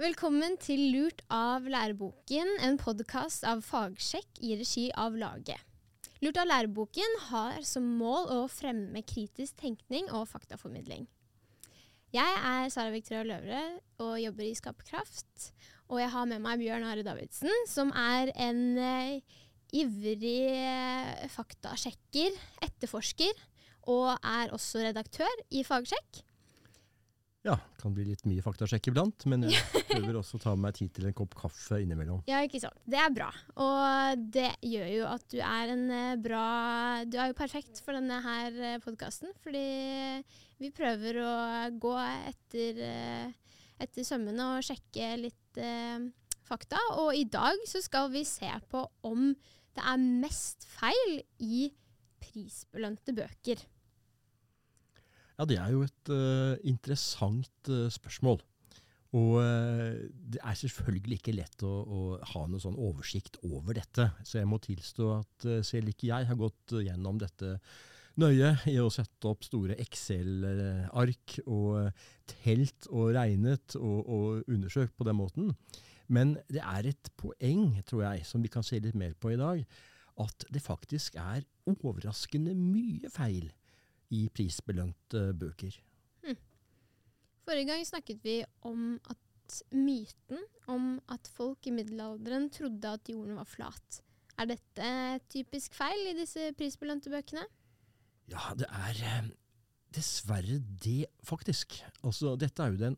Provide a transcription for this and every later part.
Velkommen til Lurt av læreboken, en podkast av Fagsjekk i regi av laget. Lurt av læreboken har som mål å fremme kritisk tenkning og faktaformidling. Jeg er Sara Victoria Løvre og jobber i Skaperkraft. Og jeg har med meg Bjørn Are Davidsen, som er en eh, ivrig uh, faktasjekker, etterforsker, og er også redaktør i Fagsjekk. Ja, det kan bli litt mye faktasjekk iblant, men jeg prøver også å ta meg tid til en kopp kaffe innimellom. Ja, ikke sant. Det er bra. Og det gjør jo at du er en eh, bra Du er jo perfekt for denne her eh, podkasten, fordi vi prøver å gå etter, eh, etter sømmene og sjekke litt eh, fakta. Og i dag så skal vi se på om det er mest feil i prisbelønte bøker. Ja, det er jo et uh, interessant uh, spørsmål. Og uh, det er selvfølgelig ikke lett å, å, ha noen sånn oversikt over dette. Så jeg må tilstå at selv ikke jeg har gått gjennom dette nøye i å sette opp store Excel-ark og telt og regnet og, og undersøkt på den måten. Men det er et poeng, tror jeg, som vi kan se litt mer på i dag, at det faktisk er overraskende mye feil i prisbelønte bøker. Hmm. Forrige gang snakket vi om at myten om at folk i middelalderen trodde at jorden var flat. Er dette typisk feil i disse prisbelønte bøkene? Ja, det er eh, dessverre det, faktisk. Altså, dette er jo den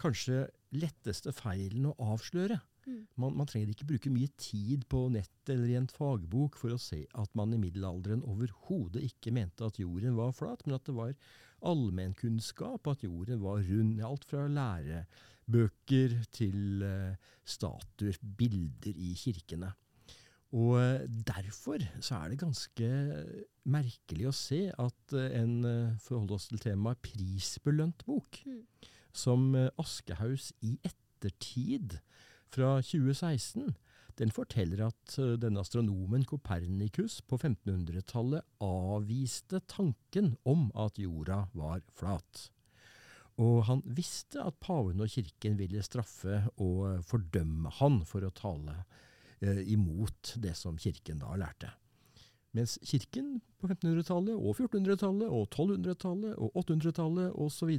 kanskje letteste feilen å avsløre. Mm. Man, man, trenger ikke bruke mye tid på nett eller i en fagbok for å se at man i middelalderen overhodet ikke mente at jorden var flat, men at det var allmennkunnskap at jorden var rund. Alt fra lærebøker til uh, statuer, bilder i kirkene. Og uh, Derfor så er det ganske merkelig å se at uh, en uh, holde oss til temaet prisbelønt bok, mm. som Aschehougs i ettertid fra 2016 den forteller at eh, denne astronomen Kopernikus på 1500-tallet avviste tanken om at jorda var flat. Og han visste at paven og kirken ville straffe og fordømme han for å tale eh, imot det som kirken da lærte. Mens kirken på 1500-tallet og 1400-tallet og 1200-tallet og 800-tallet osv.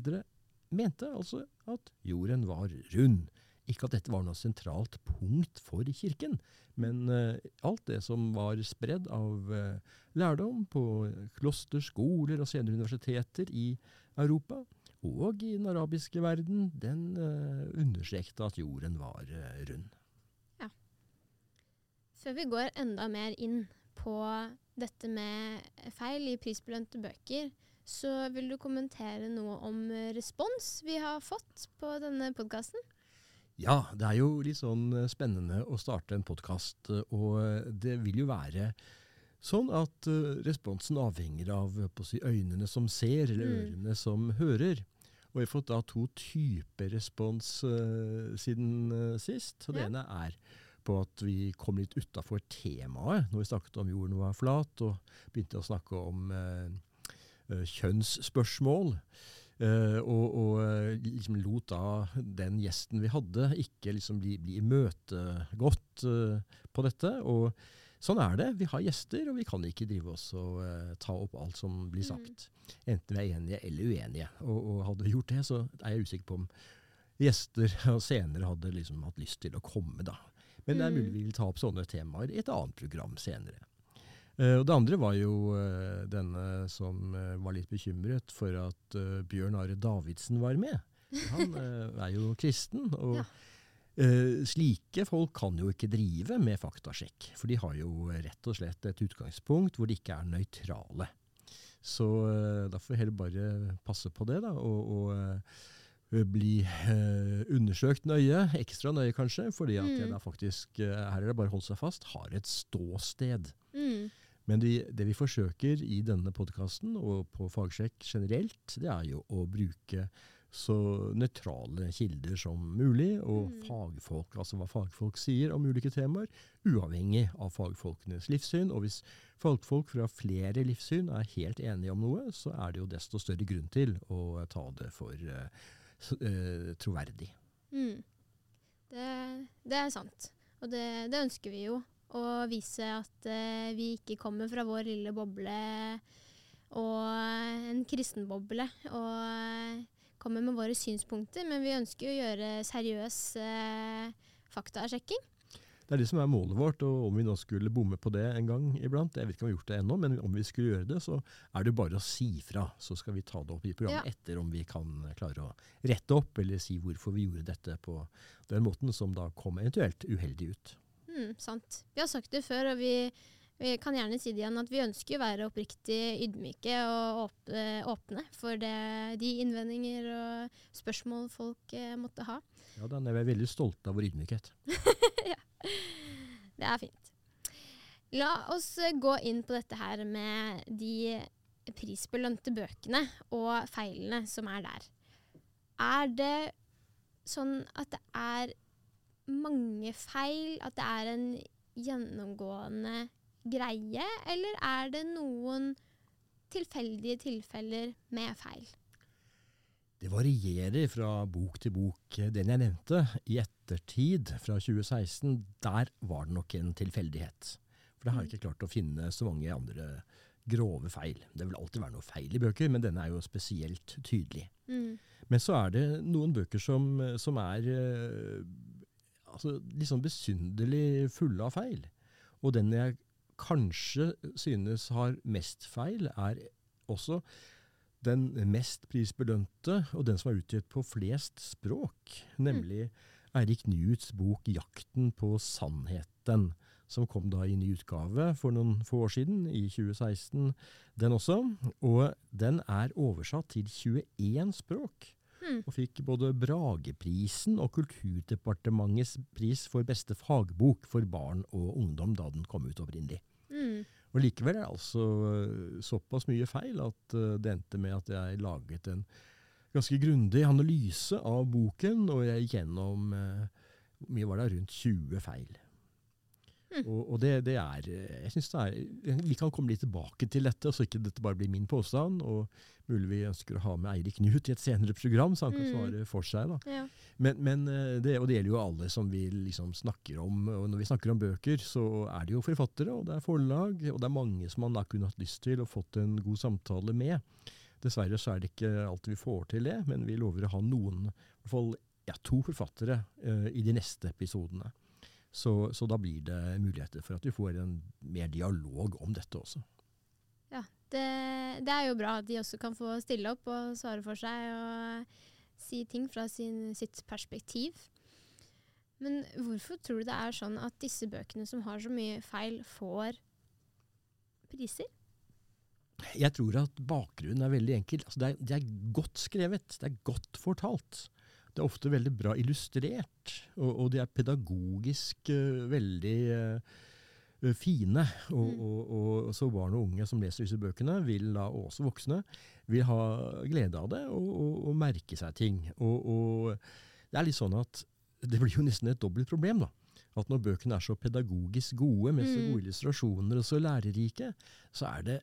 mente altså at jorden var rund. Ikke at dette var noe sentralt punkt for kirken, men uh, alt det som var spredd av uh, lærdom på kloster, skoler og senere universiteter i Europa, og i den arabiske verden, den uh, understrekte at jorden var rund. Ja. Før vi går enda mer inn på dette med feil i prisbelønte bøker, så vil du kommentere noe om respons vi har fått på denne podkasten? Ja, det er jo litt sånn eh, spennende å starte en podkast. Eh, og eh, det vil jo være sånn at responsen avhenger av si, øynene som ser, eller mm. ørene som hører. Og vi har fått da to typer respons uh, siden uh, sist. Og det ja. ene er på at vi kom litt utafor temaet når vi snakket om jorden var flat, og begynte å snakke om uh, kjønnsspørsmål. Uh, og, og eh, liksom lot da den gjesten vi hadde, ikke liksom bli, bli imøtegått uh, på dette. Og sånn er det. Vi har gjester, og vi kan ikke drive oss og uh, ta opp alt som blir sagt. Mm. Enten vi er enige eller uenige. Og, og, hadde vi gjort det, så er jeg usikker på om gjester senere hadde liksom hatt lyst til å komme, da. Men det er mulig mm. vi vil ta opp sånne temaer i et annet program senere. Uh, og Det andre var jo uh, denne som uh, var litt bekymret for at Bjørn Are Davidsen var med. Han er jo kristen. og ja. slike folk kan jo ikke drive med faktasjekk, for de har jo rett og slett et utgangspunkt hvor de ikke er nøytrale. Så da får vi heller bare passe på det, da. og, og bli eh, undersøkt nøye, ekstra nøye kanskje, fordi at mm. jeg da faktisk, her er det bare å holde seg fast, har et ståsted. Mm. Men de, det vi forsøker i denne podkasten, og på Fagsjekk generelt, det er jo å bruke så nøytrale kilder som mulig, og mm. fagfolk, altså hva fagfolk sier om ulike temaer, uavhengig av fagfolkenes livssyn. Og hvis fagfolk fra flere livssyn er helt enige om noe, så er det jo desto større grunn til å ta det for uh, troverdig. Mm. det er sant. Og det, det ønsker vi jo. Å vise at eh, vi ikke kommer fra vår lille boble og en kristen boble. Og eh, kommer med våre synspunkter. Men vi ønsker å gjøre seriøs eh, faktasjekking. Det er det som er målet vårt, og om vi nå skulle bomme på det en gang iblant, jeg vet ikke om vi har gjort det ennå, men om vi skulle gjøre det, så er det bare å si fra. Så skal vi ta det opp i programmet Ja. etter om vi kan klare å rette opp, eller si hvorfor vi gjorde dette på den måten som da kom eventuelt uheldig ut. Mm, sant. Vi har sagt det før, og vi, vi kan gjerne si det igjen, at vi ønsker å være oppriktig ydmyke og åpne, for det, de innvendinger og spørsmål folk eh, måtte ha. Ja, da er vi veldig stolte av vår ydmykhet. ja. Det er fint. La oss eh, gå inn på dette her med de prisbelønte bøkene og feilene som er der. Er det sånn at det er mange feil, at det er en gjennomgående greie, eller er det noen tilfeldige tilfeller med feil? Det varierer fra bok til bok. Den jeg nevnte, i ettertid, fra 2016, der var det nok en tilfeldighet. For det har jeg ikke klart å finne så mange andre grove feil. Det vil alltid være noe feil i bøker, men denne er jo spesielt tydelig. Mm. Men så er det noen bøker som, som er eh, altså, liksom besynderlig fulle av feil. Og den jeg kanskje synes har mest feil, er også den mest prisbelønte, og den som er utgitt på flest språk, nemlig Eirik Newts bok 'Jakten på sannheten', som kom da i ny utgave for noen få år siden, i 2016, den også. Og den er oversatt til 21 språk, Mm. og fikk både Brageprisen og Kulturdepartementets pris for beste fagbok for barn og ungdom da den kom ut opprinnelig. Mm. Og Likevel er det altså øh, såpass mye feil at øh, det endte med at jeg laget en ganske grundig analyse av boken, og jeg gikk gjennom hvor mye var det, rundt 20 feil. Mm. Og, og det, det er øh, jeg synes det er, Vi kan komme litt tilbake til dette, så ikke dette bare blir min påstand. og Mulig vi ønsker å ha med Eirik Knut i et senere program, så han kan Mm. svare for seg. Ja. Men, men øh, det, og det gjelder jo alle som vi liksom snakker om. og Når vi snakker om bøker, så er det jo forfattere, og det er forlag, og det er mange som man da kunne hatt lyst til og fått en god samtale med. Dessverre så er det ikke alltid vi får til det, men vi lover å ha noen, i hvert fall ja, to forfattere uh, i de neste episodene. Så, så da blir det muligheter for at vi får en mer dialog om dette også. Det, det er jo bra at de også kan få stille opp og svare for seg og si ting fra sin, sitt perspektiv. Men hvorfor tror du det er sånn at disse bøkene som har så mye feil, får priser? Jeg tror at bakgrunnen er veldig enkel. Altså det, er, det er godt skrevet, det er godt fortalt. Det er ofte veldig bra illustrert, og, og de er pedagogisk uh, veldig uh, fine. Og, Mm. og, og så barn og unge som leser disse bøkene, vil da, og også voksne, vil ha glede av det og, merke seg ting. Og, og det er litt sånn at det blir jo nesten et dobbelt problem, da. At når bøkene er så pedagogisk gode, med så Mm. gode illustrasjoner og så lærerike, så er det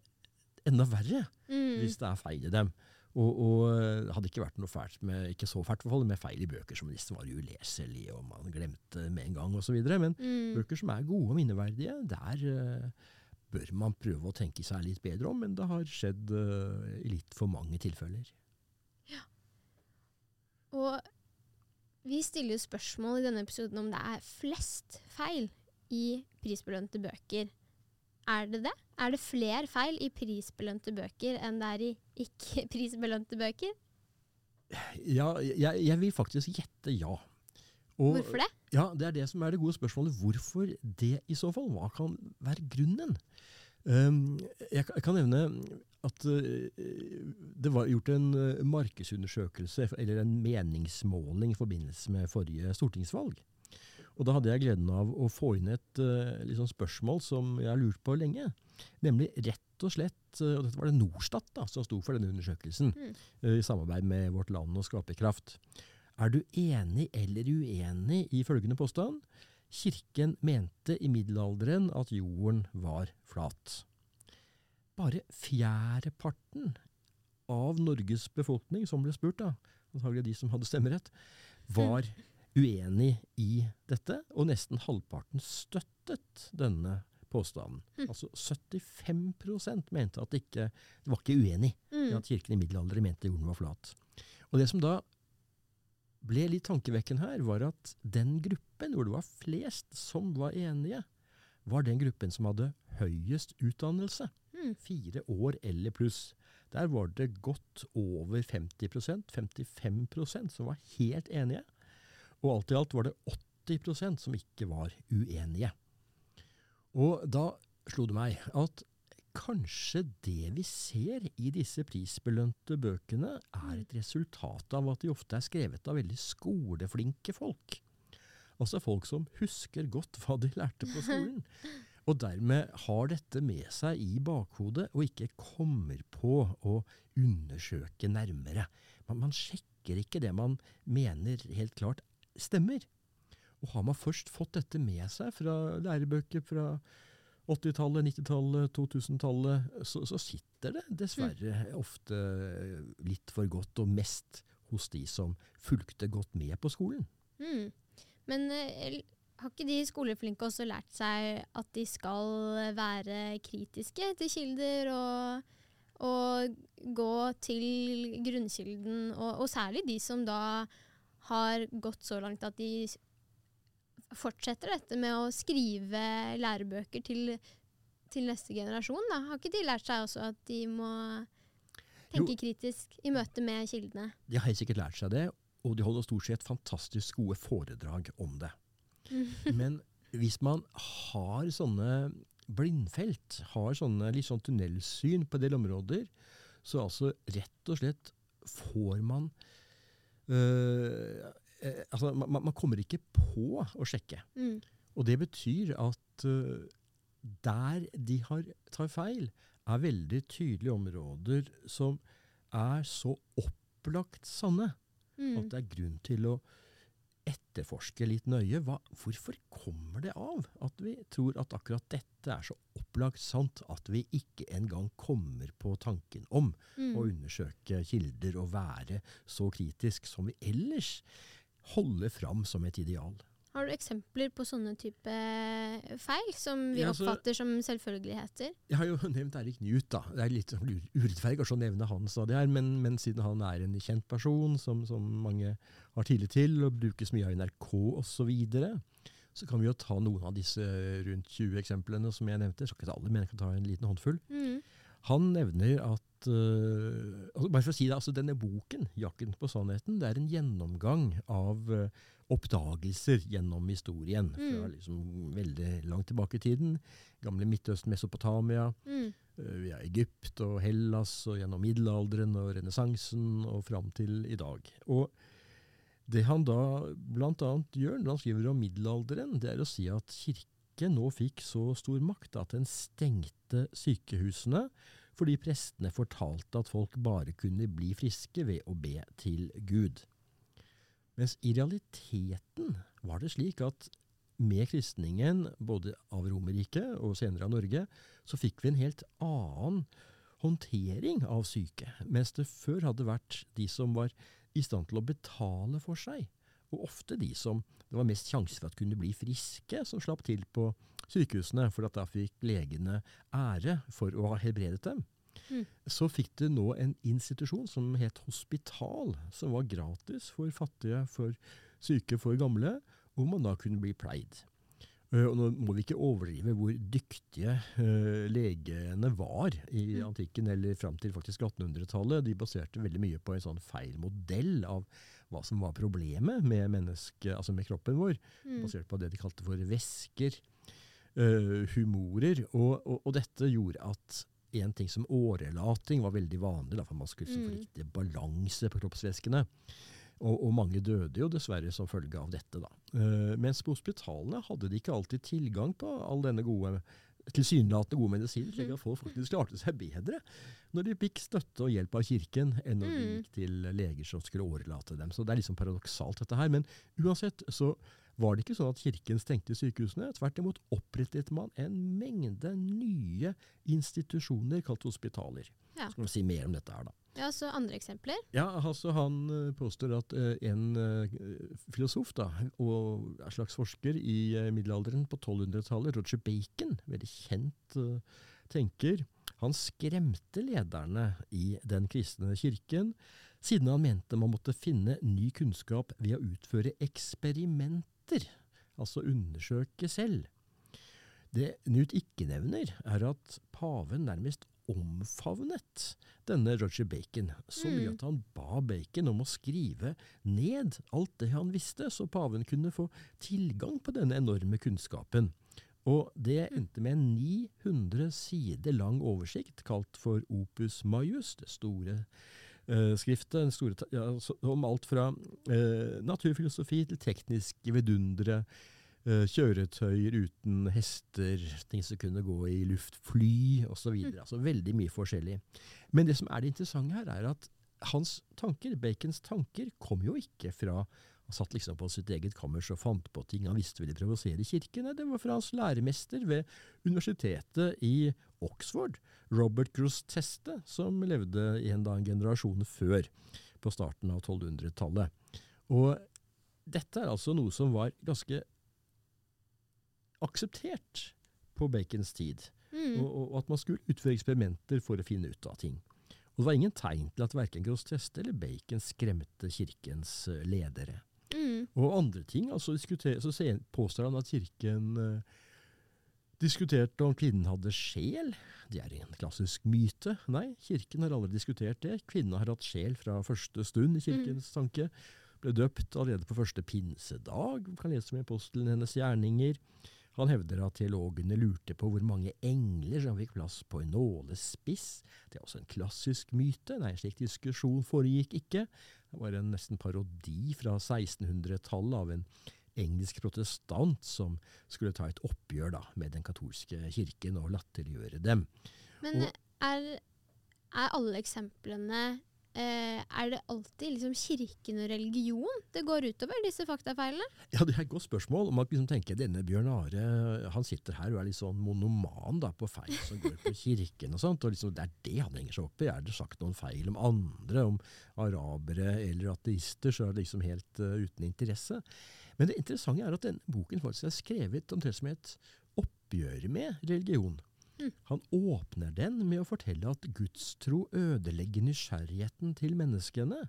enda verre Mm. hvis det er feil i dem. Og, og det hadde ikke vært noe fælt med, ikke så fælt forhold, med feil i bøker som nesten var uleselige, og man glemte med en gang osv. Men Mm. bøker som er gode og minneverdige, der eh, bør man prøve å tenke seg litt bedre om, men det har skjedd eh, i litt for mange tilfeller. Ja. Og vi stiller jo spørsmål i denne episoden om det er flest feil i prisbelønte bøker. Er det det? Er det flere feil i prisbelønte bøker enn det er i ikke-prisbelønte bøker? Ja, jeg, jeg vil faktisk gjette ja. Og, Hvorfor det? Ja, Det er det som er det gode spørsmålet. Hvorfor det i så fall? Hva kan være grunnen? Um, jeg, kan- jeg kan nevne at uh, det var gjort en uh, markedsundersøkelse, eller en meningsmåling, i forbindelse med forrige stortingsvalg. Og Da hadde jeg gleden av å få inn et uh, sånn spørsmål som jeg har lurt på lenge. Nemlig rett og slett uh, Og dette var det Norstat da, som sto for denne undersøkelsen, Mm. uh, i samarbeid med Vårt Land og Skaperkraft. Er du enig eller uenig i følgende påstand? Kirken mente i middelalderen at jorden var flat. Bare fjerdeparten av Norges befolkning som ble spurt, da, antagelig de som hadde stemmerett, var uenig i dette, og nesten halvparten støttet denne påstanden. Mm. Altså 75% mente at det ikke det var ikke uenig i Mm. at kirken i middelalderen mente jorden var flat. Og det som da ble litt tankevekkende her, var at den gruppen hvor det var flest som var enige, var den gruppen som hadde høyest utdannelse. Mm. Fire år eller pluss. Der var det godt over 50% 55% som var helt enige. Og alt i alt var det 80% som ikke var uenige. Og da slo det meg at kanskje det vi ser i disse prisbelønte bøkene, er et resultat av at de ofte er skrevet av veldig skoleflinke folk. Altså folk som husker godt hva de lærte på skolen. Og dermed har dette med seg i bakhodet, og ikke kommer på å undersøke nærmere. Man, man sjekker ikke det man mener helt klart stemmer. Og har man først fått dette med seg fra lærebøker fra 80-tallet, 90-tallet, 2000-tallet, så, så sitter det dessverre ofte litt for godt, og mest hos de som fulgte godt med på skolen. Mm. Men eh, har ikke de skoleflinke også lært seg at de skal være kritiske til kilder og, og gå til grunnkilden, og, og særlig de som da har gått så langt at de fortsetter dette med å skrive lærebøker til, til neste generasjon. Da. Har ikke de lært seg også at de må tenke kritisk i møte med kildene? De har helt sikkert lært seg det, og de holder stort sett fantastisk gode foredrag om det. Men hvis man har sånne blindfelt, har sånne litt sånn tunnelsyn på en del områder, så altså rett og slett får man eh, altså man, man kommer ikke på å sjekke. Mm. Og det betyr at uh, der de har, tar feil, er veldig tydelige områder som er så opplagt sanne Mm. at det er grunn til å etterforske litt nøye. Hva, hvorfor kommer det av at vi tror at akkurat dette er så opplagt sant at vi ikke engang kommer på tanken om Mm. å undersøke kilder og være så kritisk som vi ellers holder fram som et ideal? Har du eksempler på sånne type feil, som vi Ja, altså- oppfatter som selvfølgeligheter? Jeg har jo nevnt Erik Newt, da. Det er litt sånn urettferdig å nevne han stadig her, men, men siden han er en kjent person som, som mange har tillit til, og brukes mye av NRK osv., så, videre, så kan vi jo ta noen av disse rundt 20 eksemplene som jeg nevnte. Jeg skal ikke ta alle, men jeg kan ta en liten håndfull. Mm. Han nevner at Uh, altså Bare for å si det, altså denne boken, 'Jakten på sannheten', det er en gjennomgang av øh, oppdagelser gjennom historien. Fra Mm. liksom veldig langt tilbake i tiden. Gamle Midtøsten, Mesopotamia, Mm. øh, via Egypt og Hellas og gjennom middelalderen og renessansen og fram til i dag. Og det han da bl.a. gjør når han skriver om middelalderen, det er å si at kirken nå fikk så stor makt at den stengte sykehusene fordi prestene fortalte at folk bare kunne bli friske ved å be til Gud. Mens i realiteten var det slik at med kristningen, både av Romerriket og senere av Norge, så fikk vi en helt annen håndtering av syke. Mens det før hadde vært de som var i stand til å betale for seg, og ofte de som det var mest sjanse for at kunne bli friske, som slapp til på sykehusene, for at da fikk legene ære for å ha helbredet dem. Mm. Så fikk det nå en institusjon som het hospital, som var gratis for fattige, for syke, for gamle, hvor man da kunne bli pleid. Eh, og nå må vi ikke overdrive hvor dyktige eh, legene var i Mm. antikken, eller fram til faktisk 1800-tallet. De baserte veldig mye på en sånn feil modell av hva som var problemet med altså med kroppen vår. Mm. Basert på det de kalte for væsker, eh, humorer. Og, og, og dette gjorde at en ting som årelating var veldig vanlig, da, for man skulle liksom få Mm. riktig balanse på kroppsvæskene. Og, og mange døde jo dessverre som følge av dette. da. Uh, mens på hospitalene hadde de ikke alltid tilgang på all denne gode tilsynelatende gode medisiner, slik Mhm. at folk faktisk klarte seg bedre når de fikk støtte og hjelp av kirken, enn når de Mm. gikk til leger som skulle årelate dem. Så det er liksom paradoksalt, dette her. Men uansett så var det ikke sånn at kirken stengte sykehusene. Tvert imot opprettet man en mengde nye institusjoner kalt hospitaler. Ja. Skal vi si mer om dette her, da. Ja, så andre eksempler? Ja, altså Han eh, påstår at eh, en eh, filosof da, og en slags forsker i middelalderen på 1200-tallet, Roger Bacon, veldig kjent tenker, han skremte lederne i den kristne kirken, siden han mente man måtte finne ny kunnskap ved å utføre eksperimenter, altså undersøke selv. Det Newt ikke nevner, er at paven nærmest omfavnet denne Roger Bacon, så mye Mm. at han ba Bacon om å skrive ned alt det han visste, så paven kunne få tilgang på denne enorme kunnskapen. Og det endte med en 900 sider lang oversikt, kalt for Opus Maius, det store eh, skriftet, store, ja, om alt fra eh, naturfilosofi til tekniske vidundere, eh, kjøretøyer uten hester, ting som kunne gå i luft, fly osv. Mm. Altså veldig mye forskjellig. Men det som er det interessante her, er at hans tanker, Bacons tanker, kom jo ikke fra han satt liksom på sitt eget kammers og fant på ting han visste ville provosere kirken. Det var fra hans læremester ved universitetet i Oxford, Robert Grosteste, som levde i en, da, en generasjon før, på starten av 1200-tallet. Og dette er altså noe som var ganske akseptert på Bacons tid. Mm. Og, og at man skulle utføre eksperimenter for å finne ut av ting. Og det var ingen tegn til at verken Grosteste eller Bacon skremte kirkens eh, ledere. Mm. Og andre ting, altså så påstår han at kirken eh, diskuterte om kvinnen hadde sjel. Det er en klassisk myte. Nei, kirken har aldri diskutert det. Kvinnen har hatt sjel fra første stund i kirkens tanke. Ble døpt allerede på første pinsedag. Man kan lese i apostelen hennes gjerninger. Han hevder at teologene lurte på hvor mange engler som fikk plass på en nålespiss. Det er også en klassisk myte. Nei, en slik diskusjon foregikk ikke. Det var en nesten parodi fra 1600-tallet av en engelsk protestant som skulle ta et oppgjør da, med den katolske kirken og latterliggjøre dem. Men Og- er, er alle eksemplene eh, Er det alltid liksom kirken og religion det går utover, disse faktafeilene? Ja, Det er et godt spørsmål. Man kan liksom tenke denne Bjørn Are han sitter her og er litt sånn monoman da, på feil som går på kirken. og sånt, og liksom Det er det han henger seg opp i. Er det sagt noen feil om andre, om arabere eller ateister, så er det liksom helt uh, uten interesse. Men det interessante er at denne boken faktisk er skrevet omtrent som et oppgjør med religion. Mm. Han åpner den med å fortelle at gudstro ødelegger nysgjerrigheten til menneskene,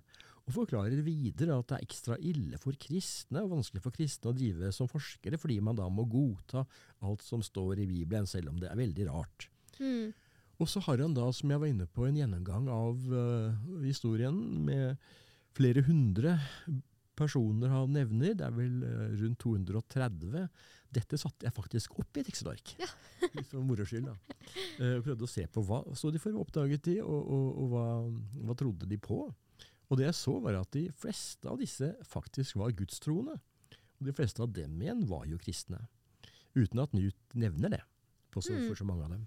og forklarer videre at det er ekstra ille for kristne og vanskelig for kristne å drive som forskere, fordi man da må godta alt som står i Bibelen, selv om det er veldig rart. Mm. Og så har han da, som jeg var inne på, en gjennomgang av uh, historien med flere hundre personer han nevner. Det er vel uh, rundt 230. Dette satte jeg faktisk opp i et Excel-ark. Ja. For moro skyld, da. Eh, prøvde å se på hva sto de for, oppdaget de, og, og, og hva, hva trodde de på. Og det jeg så, var at de fleste av disse faktisk var gudstroende. Og de fleste av dem igjen var jo kristne. Uten at Newt nevner det på så, Mm. for så mange av dem.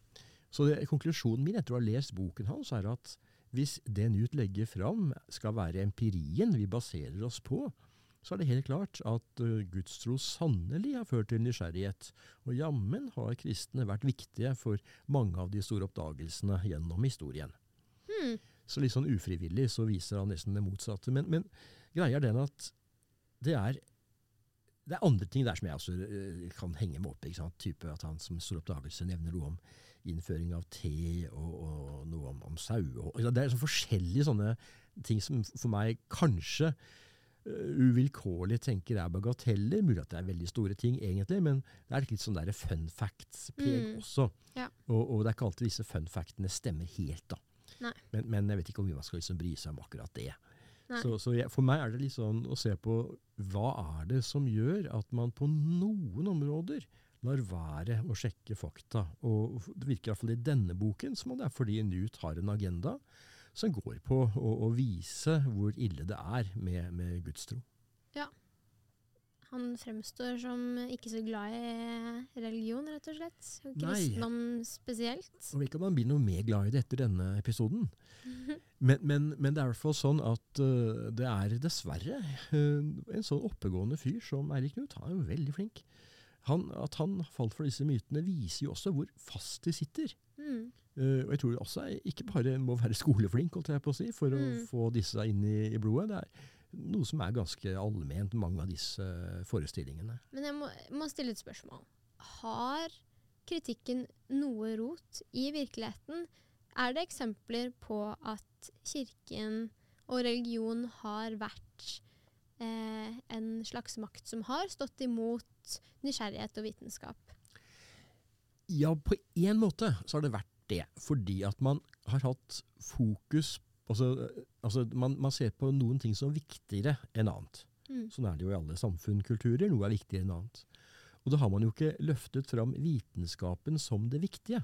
Så det, konklusjonen min etter å ha lest boken hans, er at hvis det Newt legger fram skal være empirien vi baserer oss på, så er det helt klart at uh, gudstro sannelig har ført til nysgjerrighet. Og jammen har kristne vært viktige for mange av de store oppdagelsene gjennom historien. Hmm. Så litt sånn ufrivillig så viser han nesten det motsatte. Men, men greia er den at det er, det er andre ting der som jeg også eh, kan henge meg opp i. Type at han som stor oppdagelse nevner noe om innføring av te, og, og noe om, om ikke? Det er så forskjellige sånne ting som for meg kanskje eh, uvilkårlig tenker er bagateller. Mulig at det er veldig store ting, egentlig, men det er litt sånn der fun facts-preg Mm. også. Ja. Og, og det er ikke alltid disse fun factene stemmer helt, da. Men, men jeg vet ikke om man skal liksom bry seg om akkurat det. Nei. Så, så jeg, for meg er det litt sånn å se på hva er det som gjør at man på noen områder lar være å sjekke fakta. Og det virker iallfall i denne boken som om det er fordi Newt har en agenda som går på å, å vise hvor ille det er med, med gudstro. han fremstår som ikke så glad i religion, rett og slett. Og kristendom spesielt. Og vet ikke om han blir noe mer glad i det etter denne episoden. Men, men, men det er i hvert fall sånn at uh, det er dessverre uh, en sånn oppegående fyr som Eirik Knut. Han er jo veldig flink. Han, at han falt for disse mytene, viser jo også hvor fast de sitter. Mm. Eh, og jeg tror det også ikke bare må være skoleflink holdt jeg på å si, for å Mm. få disse inn i, i blodet. Det er noe som er ganske allment, mange av disse forestillingene. Men jeg må, må stille et spørsmål. Har kritikken noe rot i virkeligheten? Er det eksempler på at kirken og religion har vært eh, en slags makt som har stått imot nysgjerrighet og vitenskap? Ja, på én måte så har det vært det, fordi at man har hatt fokus Altså, altså man, man ser på noen ting som viktigere enn annet. Mm. Sånn er det jo i alle samfunn, kulturer. Noe er viktigere enn annet. Og da har man jo ikke løftet fram vitenskapen som det viktige.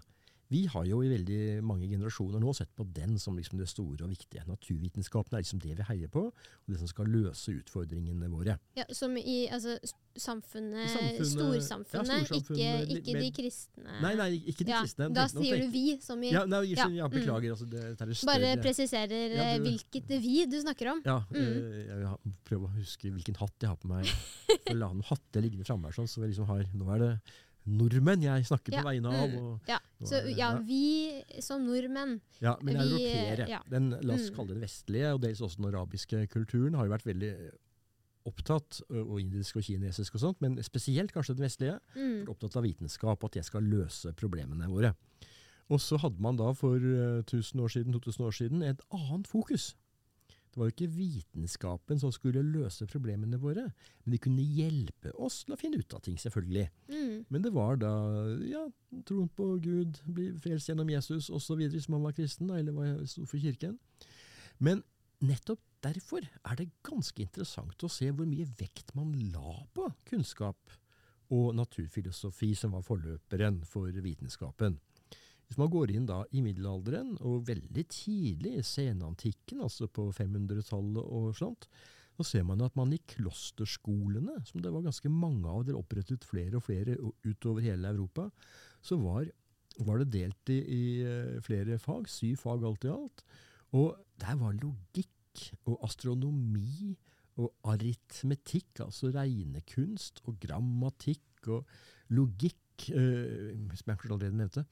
Vi har jo i veldig mange generasjoner nå sett på den som liksom det store og viktige. Naturvitenskapen er liksom det vi heier på, og det som skal løse utfordringene våre. Ja, som i altså, samfunnet, Samfunnet- storsamfunnet, ja, storsamfunnet, ikke, ikke de kristne. Nei, nei, ikke de ja, kristne. Da sier du 'vi', som i Ja, nei, Ja, unnskyld, ja, mm. beklager. Altså, det, det er større, Bare presiserer Ja, eh, du- hvilket 'vi' du snakker om. Ja, Mm. jeg, jeg prøver å huske hvilken hatt jeg har på meg. For La noen hatter liggende framme her, sånn, så jeg liksom har, nå er det nordmenn jeg snakker Ja, på vegne av. mm. Og, Ja, så ja, vi som nordmenn Ja, men Vi, europeere, ja. den, la oss Mm. kalle det den vestlige, og dels også den arabiske kulturen, har jo vært veldig opptatt, og indisk og kinesisk og sånt, men spesielt kanskje den vestlige, mm. opptatt av vitenskap, at det skal løse problemene våre. Og så hadde man da for 1000 år siden, 2000 år siden et annet fokus. Det var jo ikke vitenskapen som skulle løse problemene våre, men de kunne hjelpe oss til å finne ut av ting, selvfølgelig. Mm. Men det var da ja, troen på Gud, bli frelst gjennom Jesus osv., som han var kristen, da, eller hva sto for kirken. Men nettopp derfor er det ganske interessant å se hvor mye vekt man la på kunnskap og naturfilosofi, som var forløperen for vitenskapen. Hvis man går inn da i middelalderen, og veldig tidlig i senantikken, altså på 500-tallet og sånt, så ser man at man i klosterskolene, som det var ganske mange av, det er opprettet flere og flere utover hele Europa, så var, var det delt i, i eh, flere fag, syv fag alt i alt. Og der var logikk og astronomi og aritmetikk, altså regnekunst og grammatikk og logikk, eh, som jeg kanskje allerede nevnte,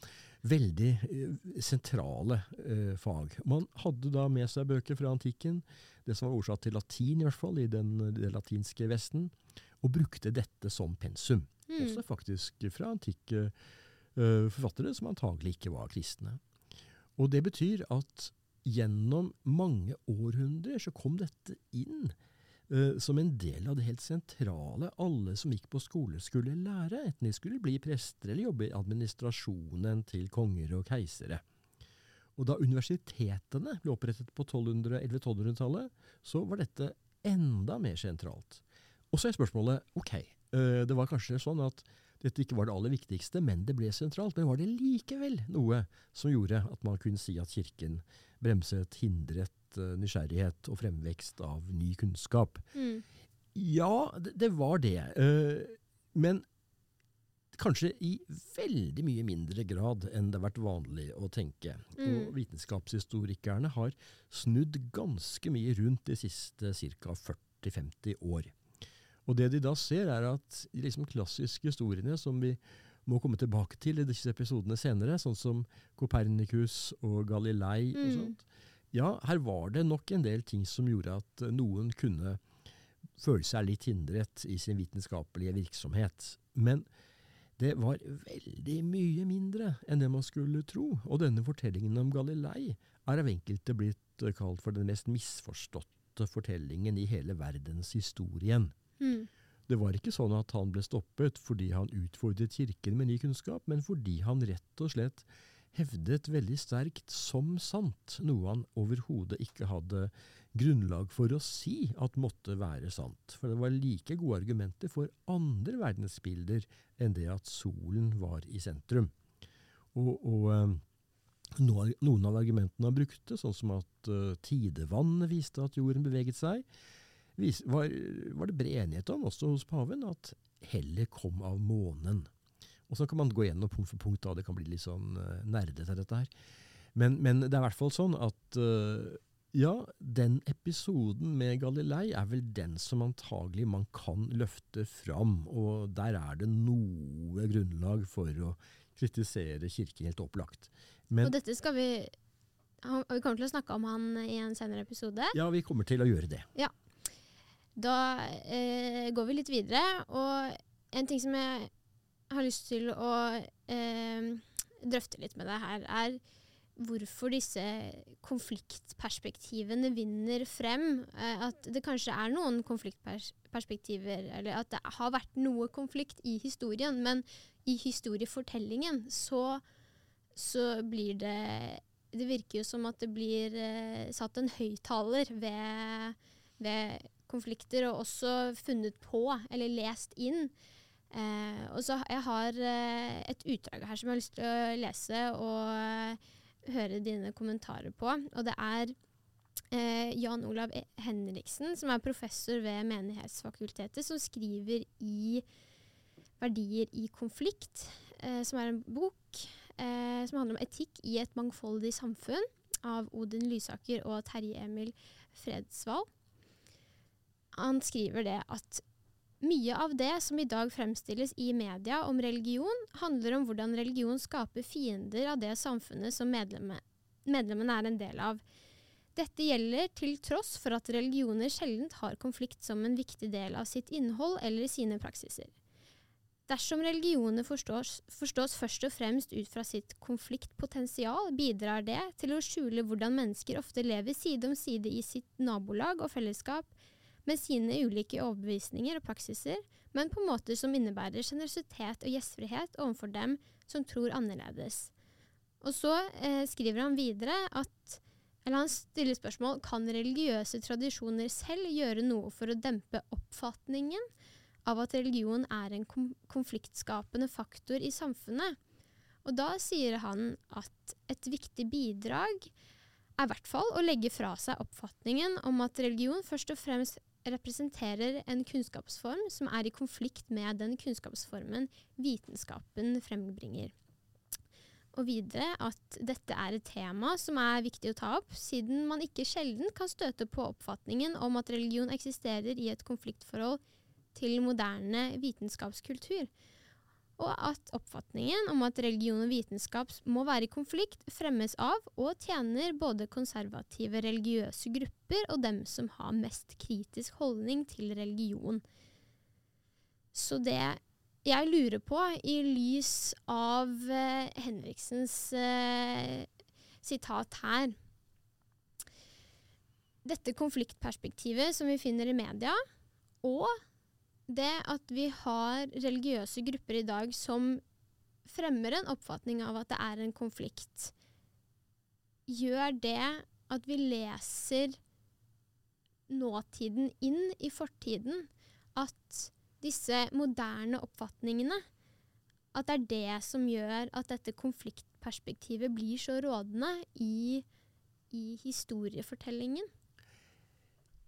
veldig eh, sentrale eh, fag. Man hadde da med seg bøker fra antikken, det som var oversatt til latin i hvert fall, i den, det latinske Vesten, og brukte dette som pensum. Mm. Også faktisk fra antikke forfattere som antagelig ikke var kristne. Og det betyr at gjennom mange århundrer så kom dette inn som en del av det helt sentrale alle som gikk på skole skulle lære, enten de skulle bli prester eller jobbe i administrasjonen til konger og keisere. Og da universitetene ble opprettet på 1200 1100-1200-tallet, så var dette enda mer sentralt. Og så er spørsmålet ok, eh, det var kanskje sånn at dette ikke var det aller viktigste, men det ble sentralt. Men var det likevel noe som gjorde at man kunne si at kirken bremset, hindret eh, nysgjerrighet og fremvekst av ny kunnskap? Mm. Ja, det, det var det. eh, men kanskje i veldig mye mindre grad enn det har vært vanlig å tenke. Og Mm. vitenskapshistorikerne har snudd ganske mye rundt de siste ca. 40-50 år. Og det de da ser, er at de liksom klassiske historiene som vi må komme tilbake til i disse episodene senere, sånn som Kopernikus og Galilei og Mm. sånt, ja, her var det nok en del ting som gjorde at eh, noen kunne føle seg litt hindret i sin vitenskapelige virksomhet. Men det var veldig mye mindre enn det man skulle tro. Og denne fortellingen om Galilei er av enkelte blitt eh, kalt for den mest misforståtte fortellingen i hele verdenshistorien. Mm. Det var ikke sånn at han ble stoppet fordi han utfordret kirken med ny kunnskap, men fordi han rett og slett hevdet veldig sterkt som sant noe han overhodet ikke hadde grunnlag for å si at måtte være sant. For det var like gode argumenter for andre verdensbilder enn det at solen var i sentrum. Og, og eh, noen, av argumentene han brukte, sånn som at uh, tidevannet viste at jorden beveget seg, var, var, det bred enighet om, også hos paven, at hellet kom av månen. Og Så kan man gå gjennom punkt for punkt, da. det kan bli litt sånn uh, nerdete dette her. Men, men, det er i hvert fall sånn at uh, ja, den episoden med Galilei er vel den som antagelig man kan løfte fram, og der er det noe grunnlag for å kritisere Kirken helt opplagt. Men, og dette skal vi Vi kommer til å snakke om han i en senere episode. Ja, vi kommer til å gjøre det. Ja. Da eh, går vi litt videre, og en ting som jeg har lyst til å eh, drøfte litt med deg her, er hvorfor disse konfliktperspektivene vinner frem. Eh, at det kanskje er noen konfliktperspektiver, eller at det har vært noe konflikt i historien, men i historiefortellingen så, så blir det Det virker jo som at det blir eh, satt en høyttaler ved, ved konflikter, og også funnet på, eller lest inn. Eh, og så Jeg har eh, et utdrag her som jeg har lyst til å lese og eh, høre dine kommentarer på. Og det er eh, Jan Olav e- Henriksen, som er professor ved Menighetsfakultetet, som skriver i Verdier i konflikt, som er en bok som handler om etikk i et mangfoldig samfunn, av Odin Lysaker og Terje Emil Fredsvall. Han skriver det at mye av det som i dag fremstilles i media om religion, handler om hvordan religion skaper fiender av det samfunnet som medlemmene er en del av. Dette gjelder til tross for at religioner sjelden har konflikt som en viktig del av sitt innhold eller sine praksiser. Dersom religioner forstås, forstås, først og fremst ut fra sitt konfliktpotensial, bidrar det til å skjule hvordan mennesker ofte lever side om side i sitt nabolag og fellesskap, med sine ulike overbevisninger og praksiser, men på måter som innebærer sjenerøsitet og gjestfrihet overfor dem som tror annerledes. Og så eh, skriver han videre at eller han stiller spørsmål kan religiøse tradisjoner selv gjøre noe for å dempe oppfatningen av at religion er en konfliktskapende faktor i samfunnet. Og da sier han at et viktig bidrag er i hvert fall å legge fra seg oppfatningen om at religion først og fremst representerer en kunnskapsform som er i konflikt med den kunnskapsformen vitenskapen frembringer. Og videre at dette er et tema som er viktig å ta opp, siden man ikke sjelden kan støte på oppfatningen om at religion eksisterer i et konfliktforhold til moderne vitenskapskultur og at oppfatningen om at religion og vitenskap må være i konflikt, fremmes av og tjener både konservative religiøse grupper og dem som har mest kritisk holdning til religion. Så det jeg lurer på, i lys av eh, Henriksens eh, sitat her Dette konfliktperspektivet som vi finner i media, og det at vi har religiøse grupper i dag som fremmer en oppfatning av at det er en konflikt, gjør det at vi leser nåtiden inn i fortiden. At disse moderne oppfatningene At det er det som gjør at dette konfliktperspektivet blir så rådende i, i historiefortellingen?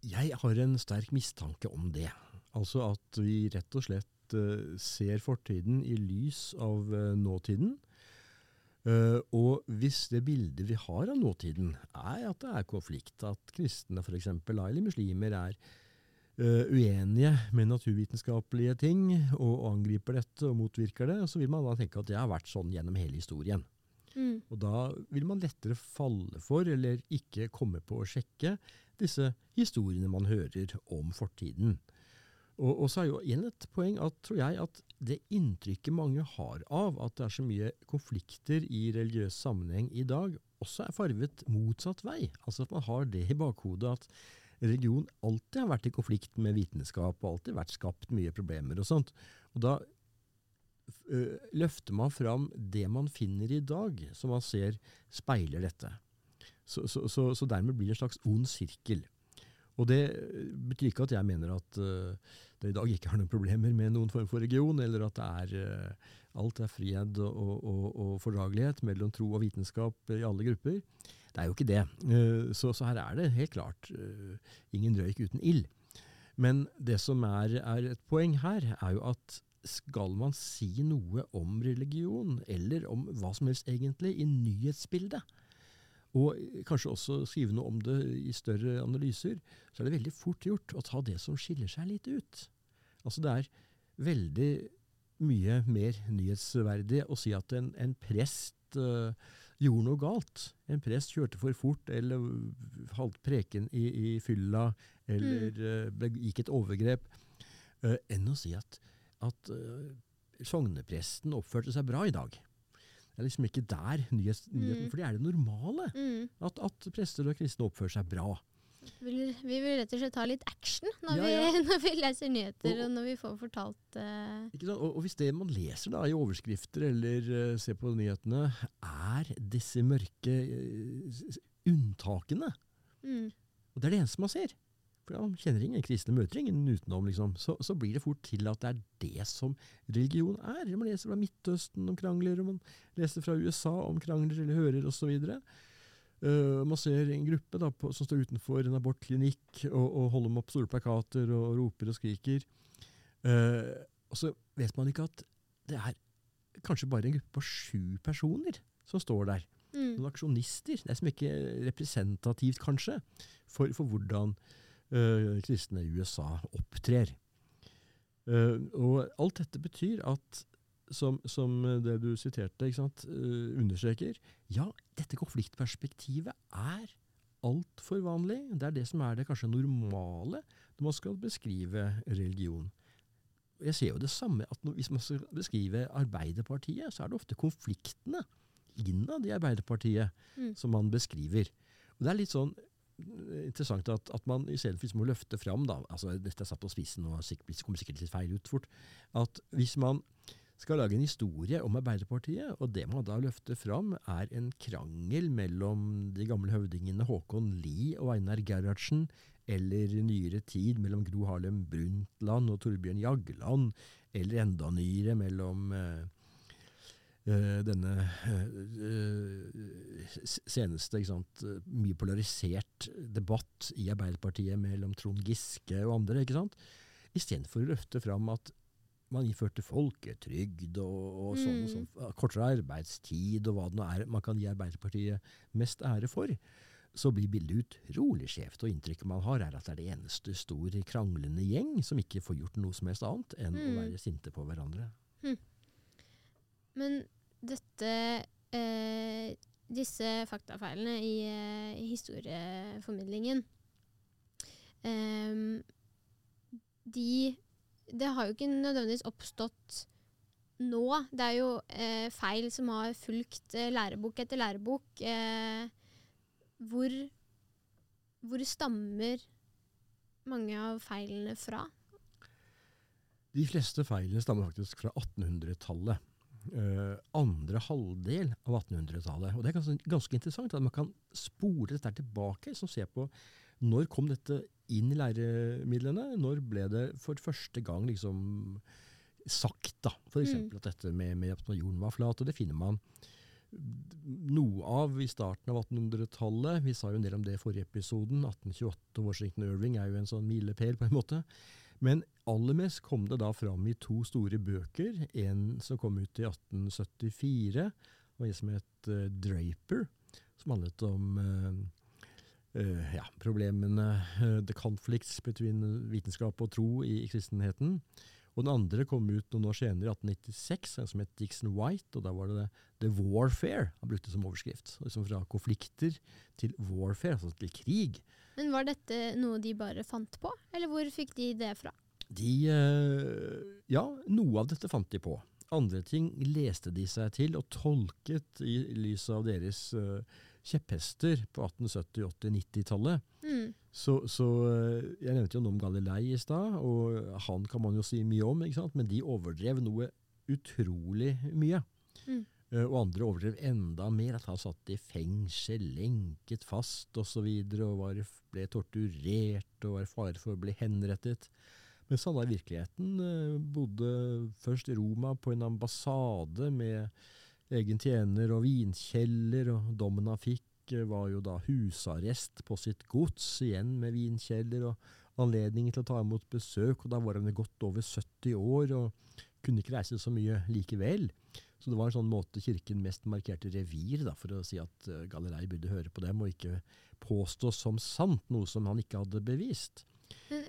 Jeg har en sterk mistanke om det. Altså at vi rett og slett uh, ser fortiden i lys av uh, nåtiden. Uh, og hvis det bildet vi har av nåtiden, er at det er konflikt, at kristne f.eks. eller muslimer er uenige med naturvitenskapelige ting og angriper dette og motvirker det, så vil man da tenke at det har vært sånn gjennom hele historien. Mm. Og da vil man lettere falle for, eller ikke komme på å sjekke, disse historiene man hører om fortiden. Og, og, så er jo igjen et poeng at, tror jeg, at det inntrykket mange har av at det er så mye konflikter i religiøs sammenheng i dag, også er farvet motsatt vei. Altså at man har det i bakhodet at religion alltid har vært i konflikt med vitenskap, og alltid vært skapt mye problemer og sånt. Og da øh, løfter man fram det man finner i dag, som man ser speiler dette. Så, så, så, så dermed blir det en slags ond sirkel. Og det betyr ikke at jeg mener at uh, det i dag ikke er noen problemer med noen form for region, eller at er, uh, alt er fred og, og, og, fordragelighet mellom tro og vitenskap i alle grupper. Det er jo ikke det. Så, så, her er det helt klart ingen røyk uten ild. Men det som er, er et poeng her, er jo at skal man si noe om religion, eller om hva som helst egentlig, i nyhetsbildet, og kanskje også skrive noe om det i større analyser, så er det veldig fort gjort å ta det som skiller seg litt ut. Altså det er veldig mye mer nyhetsverdig å si at en, en prest uh, gjorde noe galt. En prest kjørte for fort, eller holdt preken i, i fylla, eller mm. uh, gikk et overgrep, uh, enn å si at at sognepresten oppførte seg bra i dag. Det er liksom ikke der nyhets, nyheten, mm. for det er det normale. Mm. At, at, prester og kristne oppfører seg bra. Vi vil, vi vil rett og slett ha litt action når, ja, ja. Vi, når vi, leser nyheter og, og, når vi får fortalt uh... og, og, hvis det man leser da i overskrifter eller uh, ser på nyhetene, er disse mørke uh, unntakene mm. Og det er det eneste man ser han kjenner ingen kristne, møter ingen utenom, liksom, så, så, blir det fort til at det er det som religion er. Man leser fra Midtøsten om krangler, og man leser fra USA om krangler eller hører osv. Uh, man ser en gruppe da, på, som står utenfor en abortklinikk og, og holder med opp store plakater og, og roper og skriker. Uh, og så vet man ikke at det er kanskje bare en gruppe på sju personer som står der. Mm. Noen aksjonister. Det er som ikke representativt, kanskje, for, for hvordan kristne i USA opptrer. Uh, og alt dette betyr at, som, som det du siterte, uh, understreker, ja, dette konfliktperspektivet er altfor vanlig. Det er det som er det kanskje normale når man skal beskrive religion. Jeg ser jo det samme at når, hvis man skal beskrive Arbeiderpartiet, så er det ofte konfliktene innad i Arbeiderpartiet mm. som man beskriver. Og det er litt sånn interessant at, at man istedenfor må løfte fram da, altså Dette er satt på spissen og det kommer sikkert litt feil ut fort. At hvis man skal lage en historie om Arbeiderpartiet, og det man da løfter fram, er en krangel mellom de gamle høvdingene Håkon Lie og Einar Gerhardsen, eller nyere tid mellom Gro Harlem Brundtland og Torbjørn Jagland, eller enda nyere mellom Eh, denne uh, seneste sant, mye polarisert debatt i Arbeiderpartiet mellom Trond Giske og andre. ikke sant? Istedenfor å løfte fram at man innførte folketrygd og, og sånn sånn, mm. kortere arbeidstid og hva det nå er man kan gi Arbeiderpartiet mest ære for, så blir bildet utrolig skjevt. Og inntrykket man har, er at det er det eneste stor kranglende gjeng som ikke får gjort noe som helst annet enn mm. å være sinte på hverandre. Mm. Men dette eh, Disse faktafeilene i, eh, i historieformidlingen eh, De Det har jo ikke nødvendigvis oppstått nå. Det er jo eh, feil som har fulgt eh, lærebok etter lærebok. Eh, hvor, hvor stammer mange av feilene fra? De fleste feilene stammer faktisk fra 1800-tallet uh, andre halvdel av 1800-tallet. Og Det er ganske, ganske, interessant at man kan spore dette tilbake. som ser på Når kom dette inn i læremidlene? Når ble det for første gang liksom sagt da, f.eks. Mm. at dette med, med, at jorden var flat? og Det finner man noe av i starten av 1800-tallet. Vi sa jo en del om det i forrige episoden. 1828 og Washington Irving er jo en sånn milepæl, på en måte. Men aller mest kom det da fram i to store bøker. En som kom ut i 1874, og en som het uh, Draper, som handlet om uh, uh, ja, problemene, the conflicts between vitenskap og tro i, i, kristenheten. Og den andre kom ut noen år senere, i 1896, en som het Dixon White. og Da var det The Warfare han brukte som overskrift. Liksom fra konflikter til warfare, altså til krig. Men Var dette noe de bare fant på, eller hvor fikk de det fra? De, eh, ja, noe av dette fant de på. Andre ting leste de seg til og tolket i lys av deres uh, kjepphester på 1870-, 80-, 90-tallet. Mm. Så, så, eh, Jeg nevnte jo noe om Galilei i stad, og han kan man jo si mye om, men de overdrev noe utrolig mye. Mm. Eh, og andre overdrev enda mer, at han satt i fengsel, lenket fast osv. Og, så videre, og var, ble torturert og var i fare for å bli henrettet. Mens han da i virkeligheten eh, bodde først i Roma på en ambassade med egen tjener og vinkjeller, og dommen han fikk eh, var jo da husarrest på sitt gods, igjen med vinkjeller og anledning til å ta imot besøk, og da var han godt over 70 år og kunne ikke reise så mye likevel. Så det var en sånn måte kirken mest markerte revir, da, for å si at uh, Galilei burde høre på dem, og ikke påstå som sant noe som han ikke hadde bevist.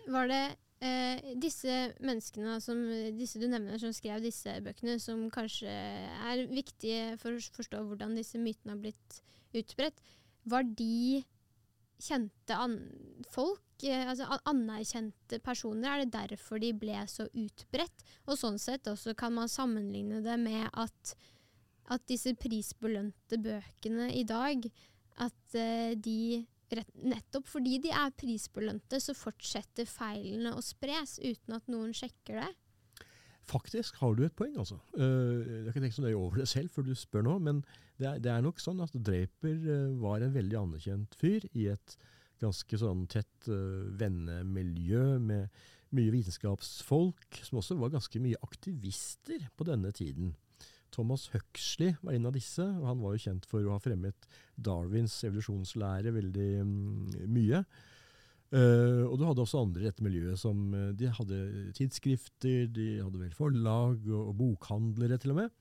Var det eh, disse menneskene som disse du nevner, som skrev disse bøkene, som kanskje er viktige for å forstå hvordan disse mytene har blitt utbredt, var de kjente folk? Eh, altså anerkjente personer? Er det derfor de ble så utbredt? Og sånn sett også kan man sammenligne det med at, at disse prisbelønte bøkene i dag, at eh, de nettopp fordi de er prisbelønte, så fortsetter feilene å spres uten at noen sjekker det? Faktisk har du et poeng, altså. Jeg har ikke tenkt så nøye over det selv før du spør nå, men det er, det er nok sånn at Draper uh, var en veldig anerkjent fyr i et ganske sånn tett uh, vennemiljø med mye vitenskapsfolk, som også var ganske mye aktivister på denne tiden. Thomas Huxley var en av disse, og han var jo kjent for å ha fremmet Darwins evolusjonslære veldig um, mye. Uh, og du hadde også andre i dette miljøet som uh, de hadde tidsskrifter, de hadde vel forlag og, og bokhandlere til og med.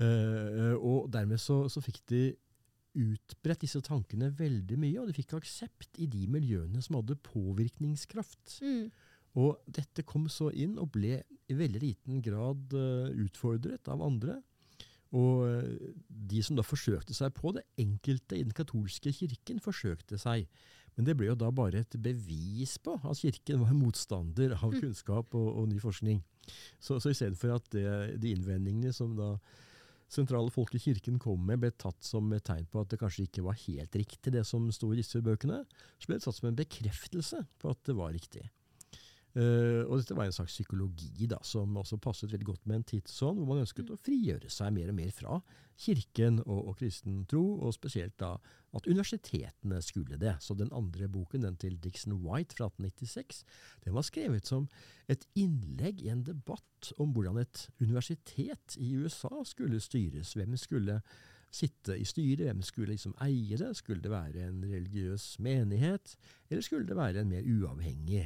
Uh, og dermed så, så, fikk de utbredt disse tankene veldig mye, og de fikk aksept i de miljøene som hadde påvirkningskraft. Mm. Og dette kom så inn og ble i veldig liten grad utfordret av andre. Og de som da forsøkte seg på det, enkelte i den katolske kirken forsøkte seg. Men det ble jo da bare et bevis på at Kirken var motstander av mm. kunnskap og, og ny forskning. Så, så istedenfor at det, de innvendingene som da sentrale folk i Kirken kom med, ble tatt som et tegn på at det kanskje ikke var helt riktig, det som sto i disse bøkene, så ble det tatt som en bekreftelse på at det var riktig. Uh, og dette var en slags psykologi da, som også passet veldig godt med en tidsånd hvor man ønsket å frigjøre seg mer og mer fra kirken og, og, kristen tro, og spesielt da at universitetene skulle det. Så den andre boken, den til Dixon White fra 1896, den var skrevet som et innlegg i en debatt om hvordan et universitet i USA skulle styres. Hvem skulle sitte i styret, hvem skulle liksom eie det? Skulle det være en religiøs menighet, eller skulle det være en mer uavhengig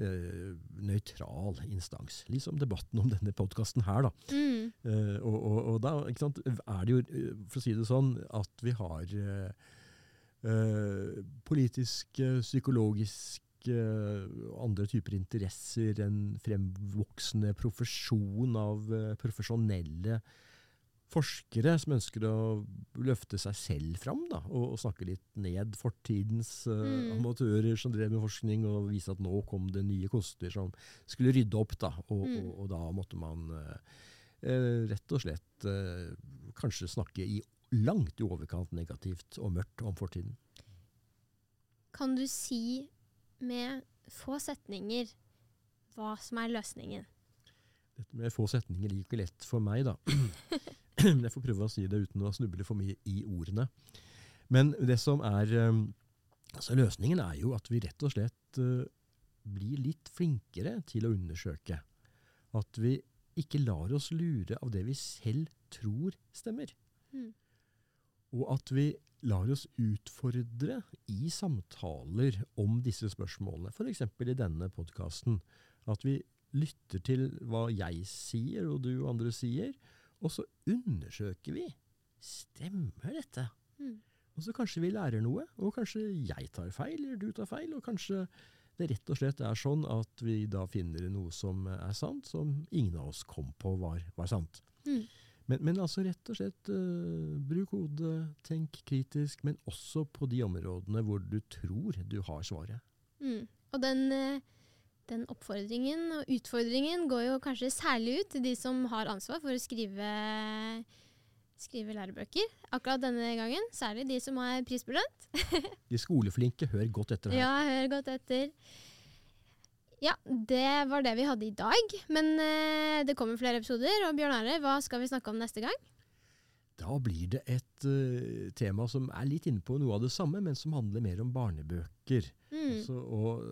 uh, nøytral instans. Liksom debatten om denne podkasten her, da. Mm. Eh, og, og, og, da sant, er det jo, eh, for å si det sånn, at vi har eh, politiske, psykologiske andre typer interesser, en fremvoksende profesjon av profesjonelle forskere som ønsker å løfte seg selv fram da, og, og snakke litt ned fortidens uh, mm. amatører som drev med forskning, og vise at nå kom det nye koster som skulle rydde opp. da, Og, mm. og, og da måtte man uh, uh, rett og slett kanskje snakke i langt i overkant negativt og mørkt om fortiden. Kan du si med få setninger hva som er løsningen? Dette med få setninger gikk ikke lett for meg, da. Jeg får prøve å si det uten å snuble for mye i ordene. Men det som er um, altså Løsningen er jo at vi rett og slett uh, blir litt flinkere til å undersøke. At vi ikke lar oss lure av det vi selv tror stemmer. Mm. Og at vi lar oss utfordre i samtaler om disse spørsmålene, f.eks. i denne podkasten. At vi lytter til hva jeg sier, og du og andre sier, og så undersøker vi. Stemmer dette? Mm. Og så kanskje vi lærer noe, og kanskje jeg tar feil, eller du tar feil, og kanskje det rett og slett er sånn at vi da finner noe som er sant, som ingen av oss kom på var, var sant. Mm. Men, men, altså rett og slett uh, bruk hodet, tenk kritisk, men også på de områdene hvor du tror du har svaret. Mm. Og den... Uh den oppfordringen og utfordringen går jo kanskje særlig ut til de som har ansvar for å skrive, skrive lærebøker. Akkurat denne gangen. Særlig de som er prisbelønt. de skoleflinke, hør godt etter her. Ja, hør godt etter. Ja, det var det vi hadde i dag. Men eh, det kommer flere episoder. Og Bjørn Are, hva skal vi snakke om neste gang? Da blir det et uh, tema som er litt inne på noe av det samme, men som handler mer om barnebøker. Mm. Altså, og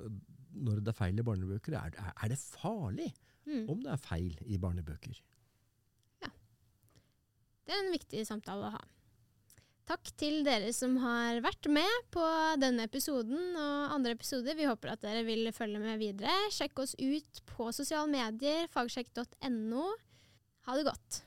når det er feil i barnebøker, er, er det farlig mm. om det er feil i barnebøker? Ja. Det er en viktig samtale å ha. Takk til dere som har vært med på denne episoden og andre episoder. Vi håper at dere vil følge med videre. Sjekk oss ut på sosiale medier, fagsjekk.no. Ha det godt.